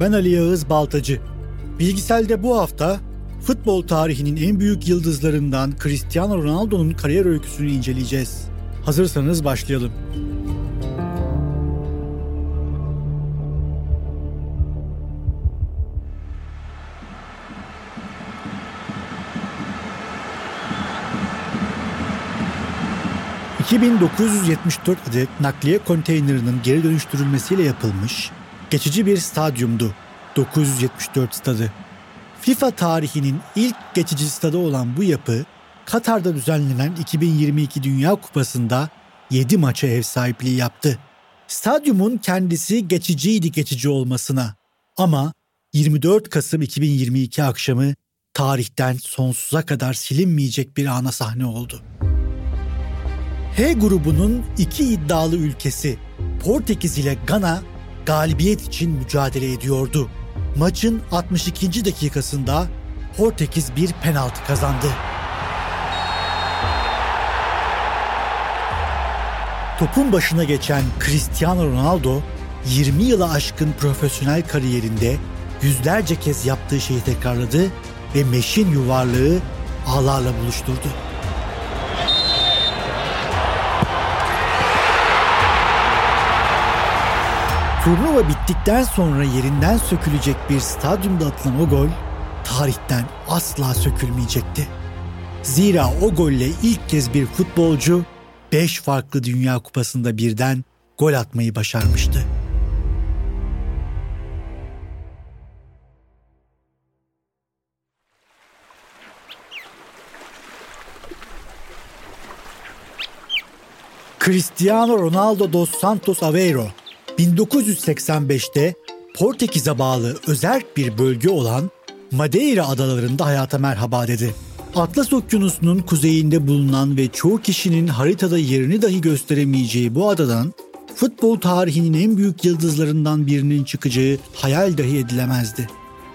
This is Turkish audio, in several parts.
ben Ali Yağız Baltacı. Bilgisel'de bu hafta futbol tarihinin en büyük yıldızlarından Cristiano Ronaldo'nun kariyer öyküsünü inceleyeceğiz. Hazırsanız başlayalım. 2974 adet nakliye konteynerinin geri dönüştürülmesiyle yapılmış geçici bir stadyumdu 974 stadı. FIFA tarihinin ilk geçici stadı olan bu yapı Katar'da düzenlenen 2022 Dünya Kupası'nda 7 maça ev sahipliği yaptı. Stadyumun kendisi geçiciydi geçici olmasına ama 24 Kasım 2022 akşamı tarihten sonsuza kadar silinmeyecek bir ana sahne oldu. H grubunun iki iddialı ülkesi Portekiz ile Gana galibiyet için mücadele ediyordu. Maçın 62. dakikasında Portekiz bir penaltı kazandı. Topun başına geçen Cristiano Ronaldo 20 yıla aşkın profesyonel kariyerinde yüzlerce kez yaptığı şeyi tekrarladı ve meşin yuvarlığı ağlarla buluşturdu. Turnuva bittikten sonra yerinden sökülecek bir stadyumda atılan o gol tarihten asla sökülmeyecekti. Zira o golle ilk kez bir futbolcu 5 farklı Dünya Kupası'nda birden gol atmayı başarmıştı. Cristiano Ronaldo dos Santos Aveiro 1985'te Portekiz'e bağlı özerk bir bölge olan Madeira adalarında hayata merhaba dedi. Atlas Okyanusu'nun kuzeyinde bulunan ve çoğu kişinin haritada yerini dahi gösteremeyeceği bu adadan futbol tarihinin en büyük yıldızlarından birinin çıkacağı hayal dahi edilemezdi.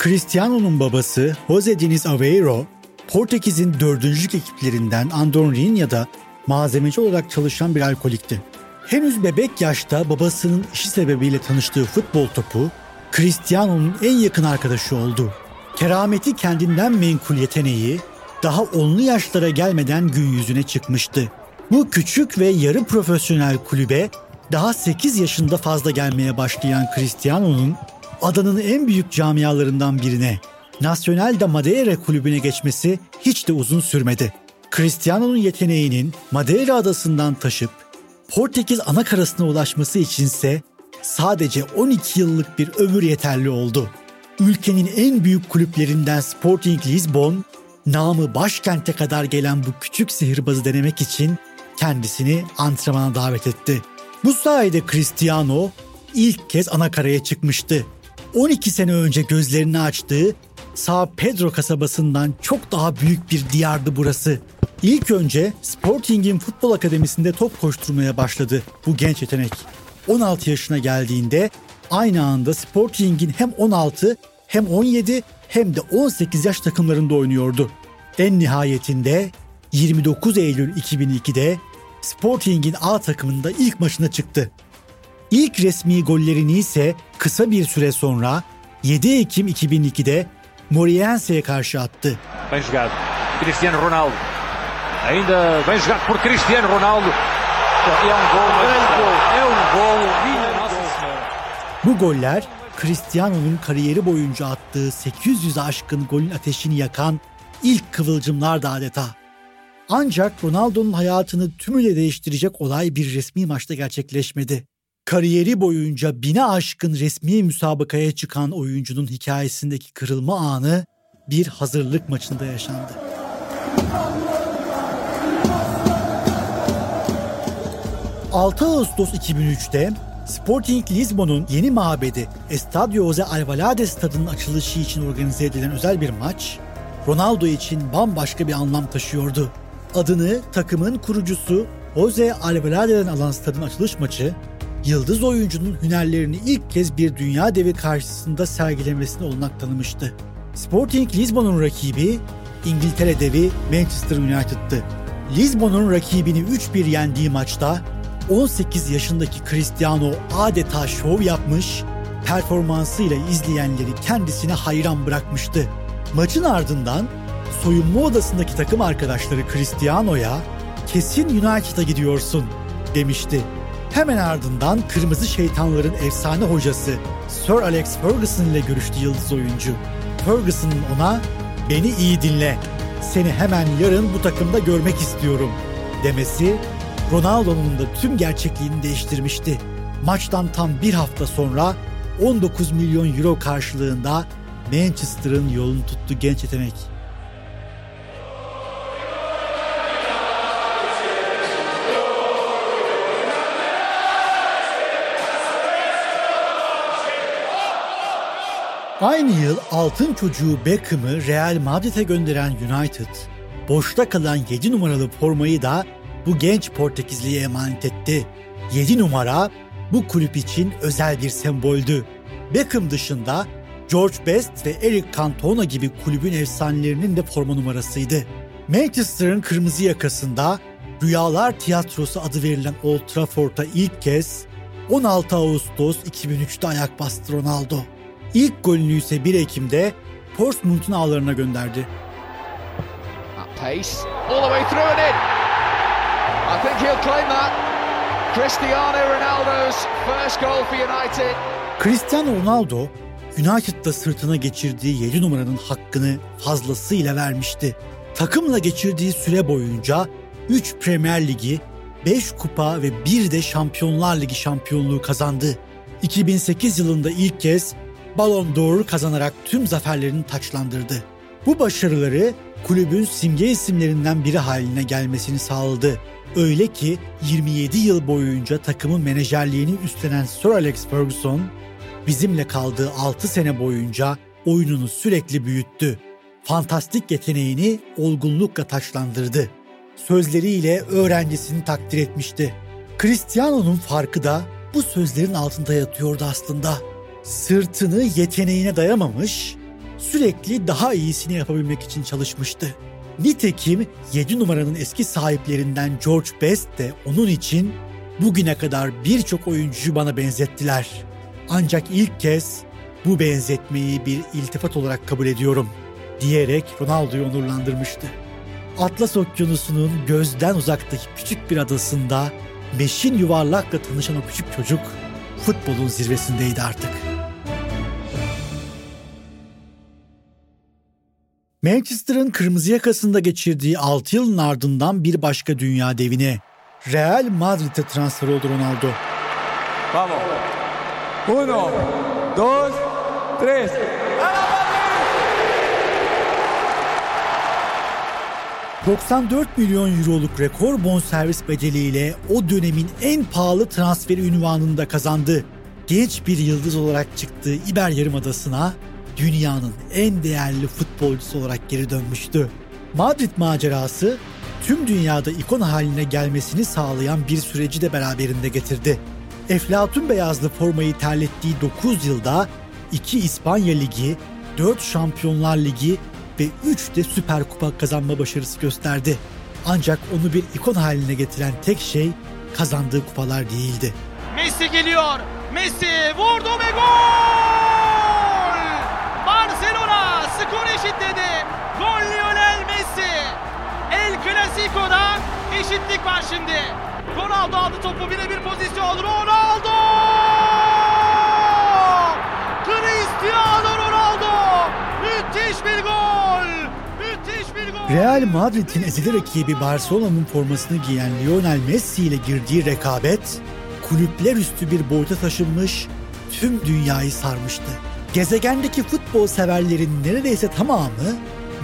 Cristiano'nun babası Jose Diniz Aveiro, Portekiz'in dördüncülük ekiplerinden Andorrinha'da malzemeci olarak çalışan bir alkolikti. Henüz bebek yaşta babasının işi sebebiyle tanıştığı futbol topu Cristiano'nun en yakın arkadaşı oldu. Kerameti kendinden menkul yeteneği daha onlu yaşlara gelmeden gün yüzüne çıkmıştı. Bu küçük ve yarı profesyonel kulübe daha 8 yaşında fazla gelmeye başlayan Cristiano'nun adanın en büyük camialarından birine Nacional da Madeira kulübüne geçmesi hiç de uzun sürmedi. Cristiano'nun yeteneğinin Madeira adasından taşıp Portekiz ana karasına ulaşması içinse sadece 12 yıllık bir ömür yeterli oldu. Ülkenin en büyük kulüplerinden Sporting Lisbon, namı başkente kadar gelen bu küçük sihirbazı denemek için kendisini antrenmana davet etti. Bu sayede Cristiano ilk kez ana karaya çıkmıştı. 12 sene önce gözlerini açtığı Sao Pedro kasabasından çok daha büyük bir diyardı burası. İlk önce Sporting'in futbol akademisinde top koşturmaya başladı bu genç yetenek. 16 yaşına geldiğinde aynı anda Sporting'in hem 16 hem 17 hem de 18 yaş takımlarında oynuyordu. En nihayetinde 29 Eylül 2002'de Sporting'in A takımında ilk maçına çıktı. İlk resmi gollerini ise kısa bir süre sonra 7 Ekim 2002'de Moriense'ye karşı attı. Cristiano Ronaldo. Ainda bem jogado por Cristiano Ronaldo. É um gol, é um gol, é um gol. Nossa Senhora. Bu goller Cristiano'nun kariyeri boyunca attığı 800 aşkın golün ateşini yakan ilk kıvılcımlardı adeta. Ancak Ronaldo'nun hayatını tümüyle değiştirecek olay bir resmi maçta gerçekleşmedi. Kariyeri boyunca bine aşkın resmi müsabakaya çıkan oyuncunun hikayesindeki kırılma anı bir hazırlık maçında yaşandı. 6 Ağustos 2003'te Sporting Lisbon'un yeni mabedi Estadio José Alvalade stadının açılışı için organize edilen özel bir maç, Ronaldo için bambaşka bir anlam taşıyordu. Adını takımın kurucusu Jose Alvarado'dan alan stadın açılış maçı, yıldız oyuncunun hünerlerini ilk kez bir dünya devi karşısında sergilemesine olanak tanımıştı. Sporting Lisbon'un rakibi İngiltere devi Manchester United'tı. Lisbon'un rakibini 3-1 yendiği maçta 18 yaşındaki Cristiano adeta şov yapmış, performansıyla izleyenleri kendisine hayran bırakmıştı. Maçın ardından soyunma odasındaki takım arkadaşları Cristiano'ya kesin United'a gidiyorsun demişti. Hemen ardından Kırmızı Şeytanların efsane hocası Sir Alex Ferguson ile görüştü yıldız oyuncu. Ferguson'ın ona beni iyi dinle, seni hemen yarın bu takımda görmek istiyorum demesi Ronaldo'nun da tüm gerçekliğini değiştirmişti. Maçtan tam bir hafta sonra 19 milyon euro karşılığında Manchester'ın yolunu tuttu genç yetenek. Aynı yıl altın çocuğu Beckham'ı Real Madrid'e gönderen United, boşta kalan 7 numaralı formayı da bu genç Portekizli'ye emanet etti. 7 numara bu kulüp için özel bir semboldü. Beckham dışında George Best ve Eric Cantona gibi kulübün efsanelerinin de forma numarasıydı. Manchester'ın kırmızı yakasında Rüyalar Tiyatrosu adı verilen Old Trafford'a ilk kez 16 Ağustos 2003'te ayak bastı Ronaldo. İlk golünü ise 1 Ekim'de Portsmouth'un ağlarına gönderdi. pace, all the way through and in. I think he'll claim that. Cristiano Ronaldo's first goal for United. Cristiano Ronaldo United'da sırtına geçirdiği 7 numaranın hakkını fazlasıyla vermişti. Takımla geçirdiği süre boyunca 3 Premier Ligi, 5 kupa ve bir de Şampiyonlar Ligi şampiyonluğu kazandı. 2008 yılında ilk kez Ballon d'Or kazanarak tüm zaferlerini taçlandırdı. Bu başarıları kulübün simge isimlerinden biri haline gelmesini sağladı. Öyle ki 27 yıl boyunca takımın menajerliğini üstlenen Sir Alex Ferguson, bizimle kaldığı 6 sene boyunca oyununu sürekli büyüttü. Fantastik yeteneğini olgunlukla taçlandırdı. Sözleriyle öğrencisini takdir etmişti. Cristiano'nun farkı da bu sözlerin altında yatıyordu aslında. Sırtını yeteneğine dayamamış, sürekli daha iyisini yapabilmek için çalışmıştı. Nitekim 7 numaranın eski sahiplerinden George Best de onun için bugüne kadar birçok oyuncuyu bana benzettiler. Ancak ilk kez bu benzetmeyi bir iltifat olarak kabul ediyorum diyerek Ronaldo'yu onurlandırmıştı. Atlas Okyanusu'nun gözden uzaktaki küçük bir adasında meşin yuvarlakla tanışan o küçük çocuk futbolun zirvesindeydi artık. Manchester'ın kırmızı yakasında geçirdiği 6 yılın ardından bir başka dünya devine Real Madrid'e transfer oldu Ronaldo. Vamos. Uno, dos, tres. 94 milyon euroluk rekor bonservis bedeliyle o dönemin en pahalı transferi ünvanını da kazandı. Genç bir yıldız olarak çıktığı İber Yarımadası'na dünyanın en değerli futbolcusu olarak geri dönmüştü. Madrid macerası tüm dünyada ikon haline gelmesini sağlayan bir süreci de beraberinde getirdi. Eflatun beyazlı formayı terlettiği 9 yılda 2 İspanya Ligi, 4 Şampiyonlar Ligi ve 3 de Süper Kupa kazanma başarısı gösterdi. Ancak onu bir ikon haline getiren tek şey kazandığı kupalar değildi. Messi geliyor. Messi vurdu ve gol! Skor eşitledi. Gol Lionel Messi. El Clasico'da eşitlik var şimdi. Ronaldo aldı topu birebir pozisyon. Ronaldo! Cristiano Ronaldo! Müthiş bir gol! Müthiş bir gol! Real Madrid'in ezeli rakibi Barcelona'nın formasını giyen Lionel Messi ile girdiği rekabet kulüpler üstü bir boyuta taşınmış, tüm dünyayı sarmıştı. Gezegendeki futbol severlerin neredeyse tamamı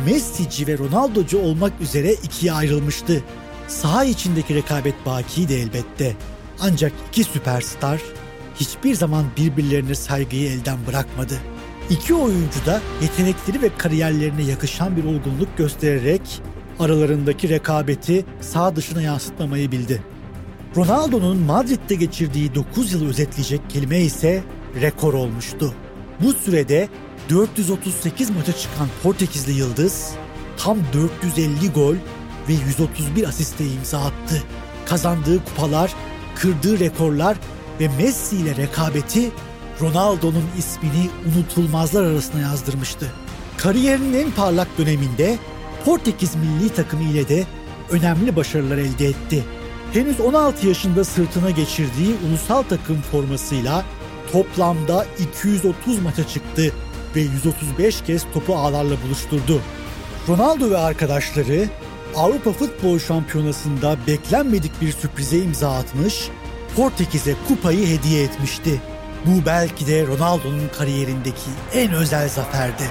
Messi'ci ve Ronaldo'cu olmak üzere ikiye ayrılmıştı. Saha içindeki rekabet bakiydi elbette. Ancak iki süperstar hiçbir zaman birbirlerine saygıyı elden bırakmadı. İki oyuncu da yetenekleri ve kariyerlerine yakışan bir olgunluk göstererek aralarındaki rekabeti sağ dışına yansıtmamayı bildi. Ronaldo'nun Madrid'de geçirdiği 9 yılı özetleyecek kelime ise rekor olmuştu. Bu sürede 438 maça çıkan Portekizli Yıldız tam 450 gol ve 131 asiste imza attı. Kazandığı kupalar, kırdığı rekorlar ve Messi ile rekabeti Ronaldo'nun ismini unutulmazlar arasına yazdırmıştı. Kariyerinin en parlak döneminde Portekiz milli takımı ile de önemli başarılar elde etti. Henüz 16 yaşında sırtına geçirdiği ulusal takım formasıyla toplamda 230 maça çıktı ve 135 kez topu ağlarla buluşturdu. Ronaldo ve arkadaşları Avrupa Futbol Şampiyonası'nda beklenmedik bir sürprize imza atmış, Portekiz'e kupayı hediye etmişti. Bu belki de Ronaldo'nun kariyerindeki en özel zaferdi.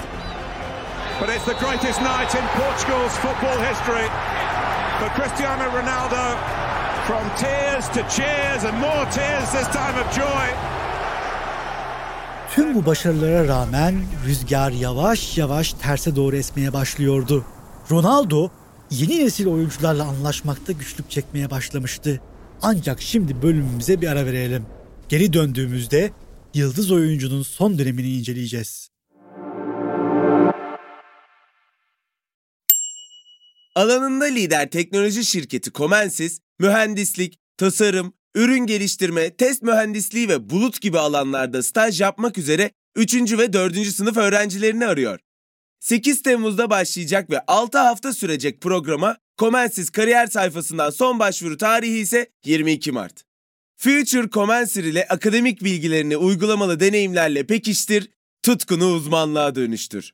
But it's the greatest night in Portugal's football history for Cristiano Ronaldo. From tears to cheers and more tears this time of joy. Tüm bu başarılara rağmen rüzgar yavaş yavaş terse doğru esmeye başlıyordu. Ronaldo yeni nesil oyuncularla anlaşmakta güçlük çekmeye başlamıştı. Ancak şimdi bölümümüze bir ara verelim. Geri döndüğümüzde yıldız oyuncunun son dönemini inceleyeceğiz. Alanında lider teknoloji şirketi Comensis, mühendislik, tasarım, ürün geliştirme, test mühendisliği ve bulut gibi alanlarda staj yapmak üzere 3. ve 4. sınıf öğrencilerini arıyor. 8 Temmuz'da başlayacak ve 6 hafta sürecek programa Comensis kariyer sayfasından son başvuru tarihi ise 22 Mart. Future Commencer ile akademik bilgilerini uygulamalı deneyimlerle pekiştir, tutkunu uzmanlığa dönüştür.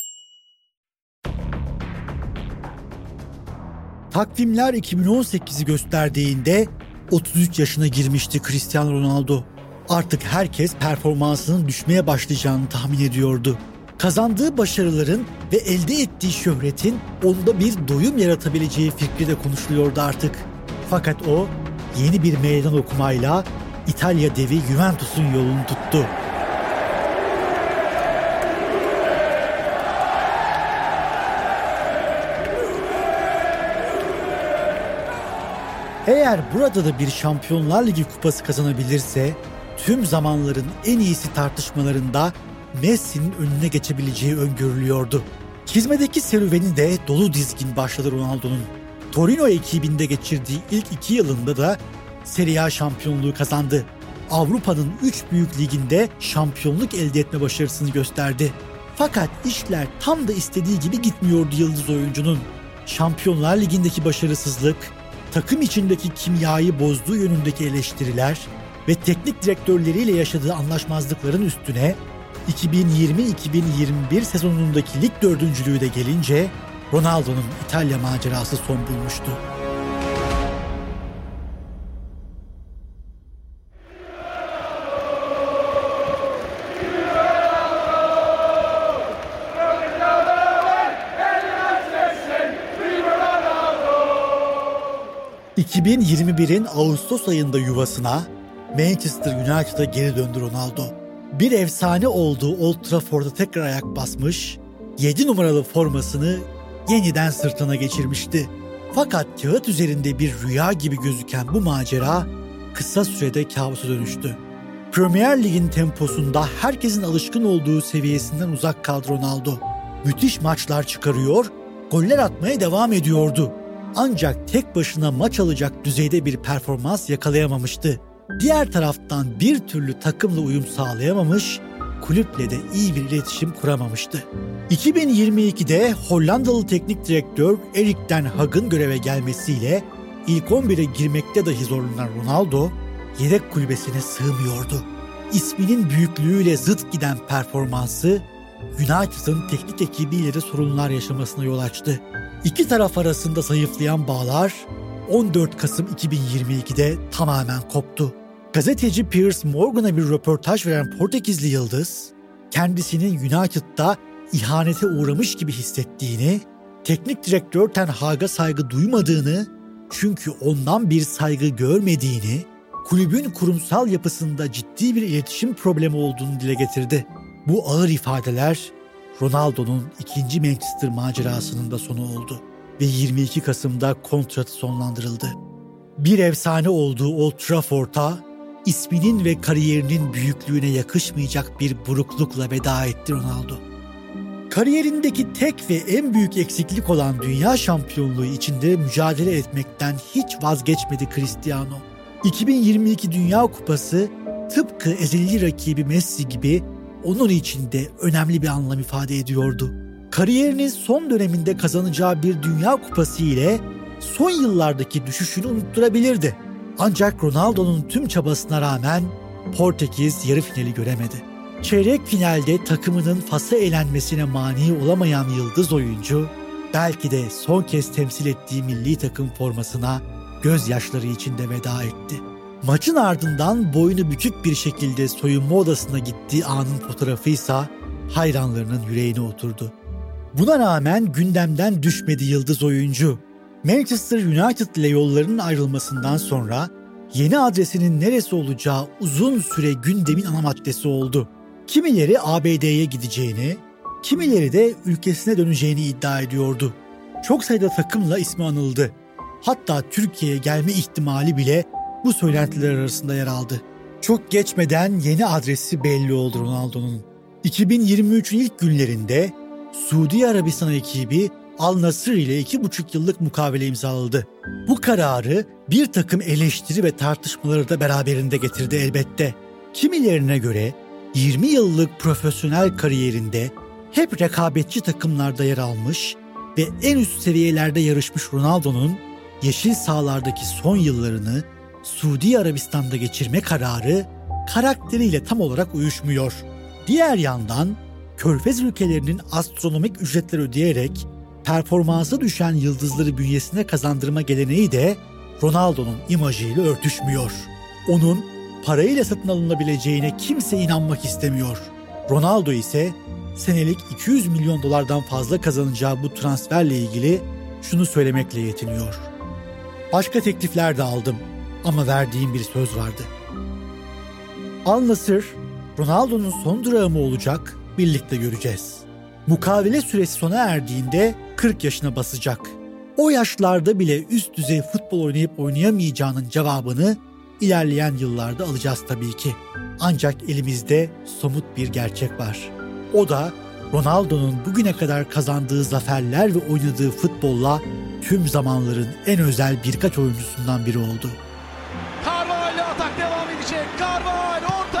Takvimler 2018'i gösterdiğinde 33 yaşına girmişti Cristiano Ronaldo. Artık herkes performansının düşmeye başlayacağını tahmin ediyordu. Kazandığı başarıların ve elde ettiği şöhretin onda bir doyum yaratabileceği fikri de konuşuluyordu artık. Fakat o yeni bir meydan okumayla İtalya devi Juventus'un yolunu tuttu. Eğer burada da bir Şampiyonlar Ligi kupası kazanabilirse tüm zamanların en iyisi tartışmalarında Messi'nin önüne geçebileceği öngörülüyordu. Hizmedeki serüveni de dolu dizgin başladı Ronaldo'nun. Torino ekibinde geçirdiği ilk iki yılında da Serie A şampiyonluğu kazandı. Avrupa'nın üç büyük liginde şampiyonluk elde etme başarısını gösterdi. Fakat işler tam da istediği gibi gitmiyordu yıldız oyuncunun. Şampiyonlar Ligi'ndeki başarısızlık, takım içindeki kimyayı bozduğu yönündeki eleştiriler ve teknik direktörleriyle yaşadığı anlaşmazlıkların üstüne 2020-2021 sezonundaki lig dördüncülüğü de gelince Ronaldo'nun İtalya macerası son bulmuştu. 2021'in Ağustos ayında yuvasına Manchester United'a geri döndü Ronaldo. Bir efsane olduğu Old Trafford'a tekrar ayak basmış, 7 numaralı formasını yeniden sırtına geçirmişti. Fakat kağıt üzerinde bir rüya gibi gözüken bu macera kısa sürede kabusa dönüştü. Premier Lig'in temposunda herkesin alışkın olduğu seviyesinden uzak kaldı Ronaldo. Müthiş maçlar çıkarıyor, goller atmaya devam ediyordu. Ancak tek başına maç alacak düzeyde bir performans yakalayamamıştı. Diğer taraftan bir türlü takımla uyum sağlayamamış, kulüple de iyi bir iletişim kuramamıştı. 2022'de Hollandalı teknik direktör Erik ten Hag'ın göreve gelmesiyle ilk 11'e girmekte dahi zorlanan Ronaldo, yedek kulübesine sığmıyordu. İsminin büyüklüğüyle zıt giden performansı United'ın teknik ekibiyle de sorunlar yaşamasına yol açtı. İki taraf arasında zayıflayan bağlar 14 Kasım 2022'de tamamen koptu. Gazeteci Piers Morgan'a bir röportaj veren Portekizli Yıldız, kendisinin United'da ihanete uğramış gibi hissettiğini, teknik direktör Ten Hag'a saygı duymadığını, çünkü ondan bir saygı görmediğini, kulübün kurumsal yapısında ciddi bir iletişim problemi olduğunu dile getirdi. Bu ağır ifadeler Ronaldo'nun ikinci Manchester macerasının da sonu oldu ve 22 Kasım'da kontratı sonlandırıldı. Bir efsane olduğu Old Trafford'a isminin ve kariyerinin büyüklüğüne yakışmayacak bir buruklukla veda etti Ronaldo. Kariyerindeki tek ve en büyük eksiklik olan dünya şampiyonluğu içinde mücadele etmekten hiç vazgeçmedi Cristiano. 2022 Dünya Kupası tıpkı ezeli rakibi Messi gibi onun için de önemli bir anlam ifade ediyordu. Kariyerinin son döneminde kazanacağı bir Dünya Kupası ile son yıllardaki düşüşünü unutturabilirdi. Ancak Ronaldo'nun tüm çabasına rağmen Portekiz yarı finali göremedi. Çeyrek finalde takımının Fas'a elenmesine mani olamayan yıldız oyuncu, belki de son kez temsil ettiği milli takım formasına gözyaşları içinde veda etti. Maçın ardından boynu bükük bir şekilde soyunma odasına gittiği anın fotoğrafıysa hayranlarının yüreğine oturdu. Buna rağmen gündemden düşmedi yıldız oyuncu. Manchester United ile yollarının ayrılmasından sonra yeni adresinin neresi olacağı uzun süre gündemin ana maddesi oldu. Kimileri ABD'ye gideceğini, kimileri de ülkesine döneceğini iddia ediyordu. Çok sayıda takımla ismi anıldı. Hatta Türkiye'ye gelme ihtimali bile bu söylentiler arasında yer aldı. Çok geçmeden yeni adresi belli oldu Ronaldo'nun. 2023'ün ilk günlerinde Suudi Arabistan ekibi Al Nasır ile 2,5 yıllık mukavele imzaladı. Bu kararı bir takım eleştiri ve tartışmaları da beraberinde getirdi elbette. Kimilerine göre 20 yıllık profesyonel kariyerinde hep rekabetçi takımlarda yer almış ve en üst seviyelerde yarışmış Ronaldo'nun yeşil sahalardaki son yıllarını Suudi Arabistan'da geçirme kararı karakteriyle tam olarak uyuşmuyor. Diğer yandan Körfez ülkelerinin astronomik ücretler ödeyerek performansı düşen yıldızları bünyesine kazandırma geleneği de Ronaldo'nun imajıyla örtüşmüyor. Onun parayla satın alınabileceğine kimse inanmak istemiyor. Ronaldo ise senelik 200 milyon dolardan fazla kazanacağı bu transferle ilgili şunu söylemekle yetiniyor. Başka teklifler de aldım ama verdiğim bir söz vardı. Al Nasır, Ronaldo'nun son durağı mı olacak birlikte göreceğiz. Mukavele süresi sona erdiğinde 40 yaşına basacak. O yaşlarda bile üst düzey futbol oynayıp oynayamayacağının cevabını ilerleyen yıllarda alacağız tabii ki. Ancak elimizde somut bir gerçek var. O da Ronaldo'nun bugüne kadar kazandığı zaferler ve oynadığı futbolla tüm zamanların en özel birkaç oyuncusundan biri oldu. Atak devam edecek. Carvalho orta